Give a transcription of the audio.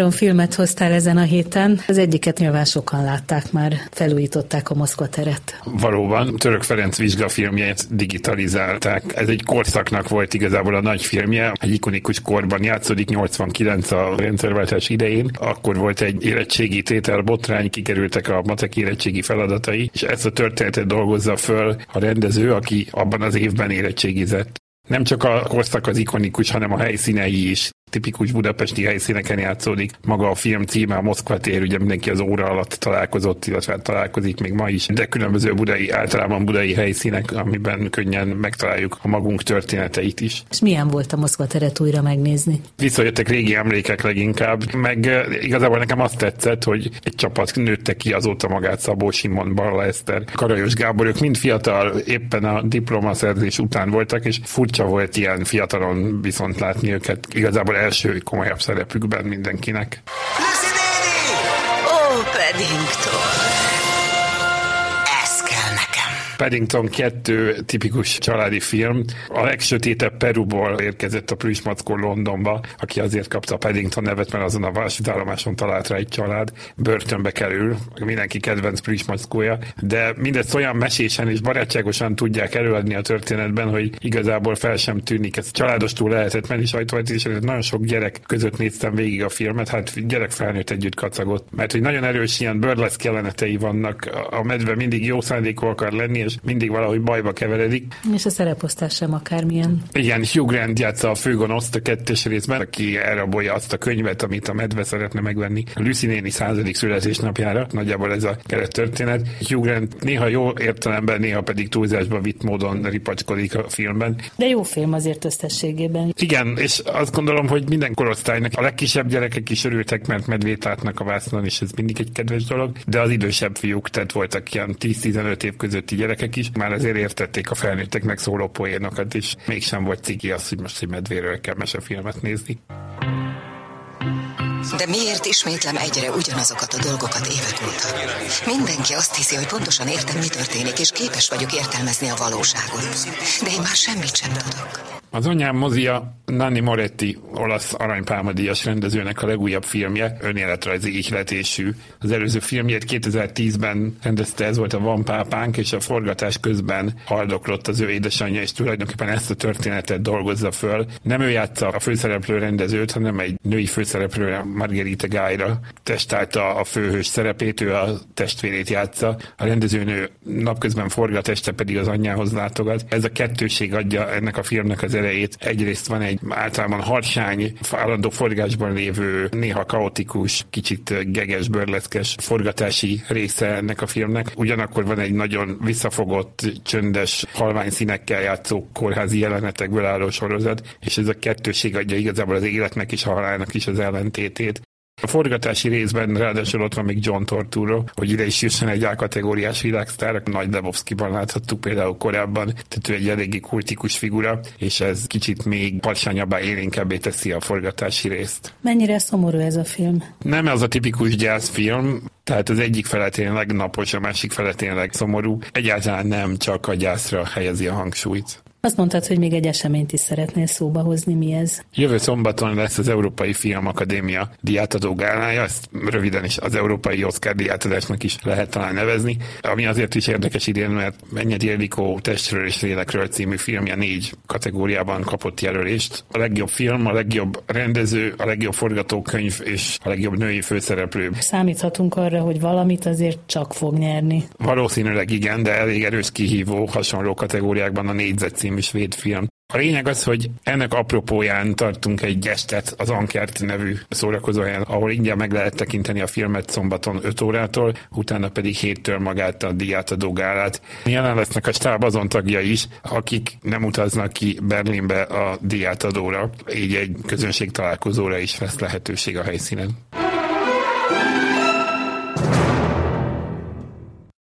Három filmet hoztál ezen a héten. Az egyiket nyilván sokan látták már, felújították a Moszkva teret. Valóban, Török Ferenc vizsgafilmjét digitalizálták. Ez egy korszaknak volt igazából a nagy filmje. Egy ikonikus korban játszódik 89 a rendszerváltás idején. Akkor volt egy érettségi tétel botrány, kikerültek a matek érettségi feladatai, és ezt a történetet dolgozza föl a rendező, aki abban az évben érettségizett. Nem csak a korszak az ikonikus, hanem a helyszínei is tipikus budapesti helyszíneken játszódik. Maga a film címe a Moszkva tér, ugye mindenki az óra alatt találkozott, illetve találkozik még ma is, de különböző budai, általában budai helyszínek, amiben könnyen megtaláljuk a magunk történeteit is. És milyen volt a Moszkva teret újra megnézni? Visszajöttek régi emlékek leginkább, meg eh, igazából nekem azt tetszett, hogy egy csapat nőtte ki azóta magát Szabó Simon, Barla Eszter, Karajos Gábor, ők mind fiatal, éppen a diplomaszerzés után voltak, és furcsa volt ilyen fiatalon viszont látni őket. Igazából első komolyabb szerepükben mindenkinek. Lucy néni! Ó, Paddington! Paddington 2 tipikus családi film. A legsötétebb Peruból érkezett a Plüsmackó Londonba, aki azért kapta a Paddington nevet, mert azon a vasútállomáson talált rá egy család. Börtönbe kerül, mindenki kedvenc Plüsmackója, de mindezt olyan mesésen és barátságosan tudják előadni a történetben, hogy igazából fel sem tűnik. Ez családos túl lehetett menni sajtóvetítés, és nagyon sok gyerek között néztem végig a filmet, hát gyerek felnőtt együtt kacagott, mert hogy nagyon erős ilyen burleszk jelenetei vannak, a medve mindig jó szándékú akar lenni, mindig valahogy bajba keveredik. És a szereposztás sem akármilyen. Igen, Hugh Grant játsza a főgonoszt a kettes részben, aki elrabolja azt a könyvet, amit a medve szeretne megvenni Lucy néni századik születésnapjára. Nagyjából ez a keret történet. Hugh Grant néha jó értelemben, néha pedig túlzásba vitt módon ripacskodik a filmben. De jó film azért összességében. Igen, és azt gondolom, hogy minden korosztálynak a legkisebb gyerekek is örültek, mert medvét látnak a vásznon, és ez mindig egy kedves dolog, de az idősebb fiúk, tehát voltak ilyen 10-15 év közötti gyerekek, gyerekek is már azért értették a felnőtteknek szóló poénokat, és mégsem volt ciki az, hogy most egy medvéről kell mesefilmet nézni. De miért ismétlem egyre ugyanazokat a dolgokat évek óta? Mindenki azt hiszi, hogy pontosan értem, mi történik, és képes vagyok értelmezni a valóságot. De én már semmit sem tudok. Az anyám mozia Nanni Moretti, olasz aranypálmadíjas rendezőnek a legújabb filmje, önéletrajzi ihletésű. Az előző filmjét 2010-ben rendezte, ez volt a Van Pápánk, és a forgatás közben haldoklott az ő édesanyja, és tulajdonképpen ezt a történetet dolgozza föl. Nem ő játsza a főszereplő rendezőt, hanem egy női főszereplő, Margherita Gájra testálta a főhős szerepét, ő a testvérét játsza. A rendezőnő napközben forgat, este pedig az anyjához látogat. Ez a kettőség adja ennek a filmnek az erejét. Egyrészt van egy általában harsány, állandó forgásban lévő, néha kaotikus, kicsit geges, bőrleszkes forgatási része ennek a filmnek. Ugyanakkor van egy nagyon visszafogott, csöndes, halvány színekkel játszó kórházi jelenetekből álló sorozat, és ez a kettőség adja igazából az életnek és a halálnak is az ellentétét. A forgatási részben ráadásul ott van még John Torturo, hogy ide is jusson egy A-kategóriás világsztár, Nagy Lebowski-ban láthattuk például korábban, tehát ő egy eléggé kultikus figura, és ez kicsit még parsányabbá élénkebbé teszi a forgatási részt. Mennyire szomorú ez a film? Nem az a tipikus gyászfilm, tehát az egyik fele tényleg napos, a másik fele tényleg szomorú. Egyáltalán nem csak a gyászra helyezi a hangsúlyt. Azt mondtad, hogy még egy eseményt is szeretnél szóba hozni, mi ez? Jövő szombaton lesz az Európai Film Akadémia diátadó gálája, ezt röviden is az Európai Oscar diátadásnak is lehet talán nevezni, ami azért is érdekes idén, mert Mennyedi Elikó Testről és Lélekről című filmje négy kategóriában kapott jelölést. A legjobb film, a legjobb rendező, a legjobb forgatókönyv és a legjobb női főszereplő. Számíthatunk arra, hogy valamit azért csak fog nyerni. Valószínűleg igen, de elég erős kihívó hasonló kategóriákban a négyzet című svéd film. A lényeg az, hogy ennek apropóján tartunk egy gestet az Ankert nevű szórakozóhelyen, ahol ingyen meg lehet tekinteni a filmet szombaton 5 órától, utána pedig héttől magát a diátadó gálát. Jelen lesznek a stáb azon tagja is, akik nem utaznak ki Berlinbe a diátadóra, így egy közönség találkozóra is lesz lehetőség a helyszínen.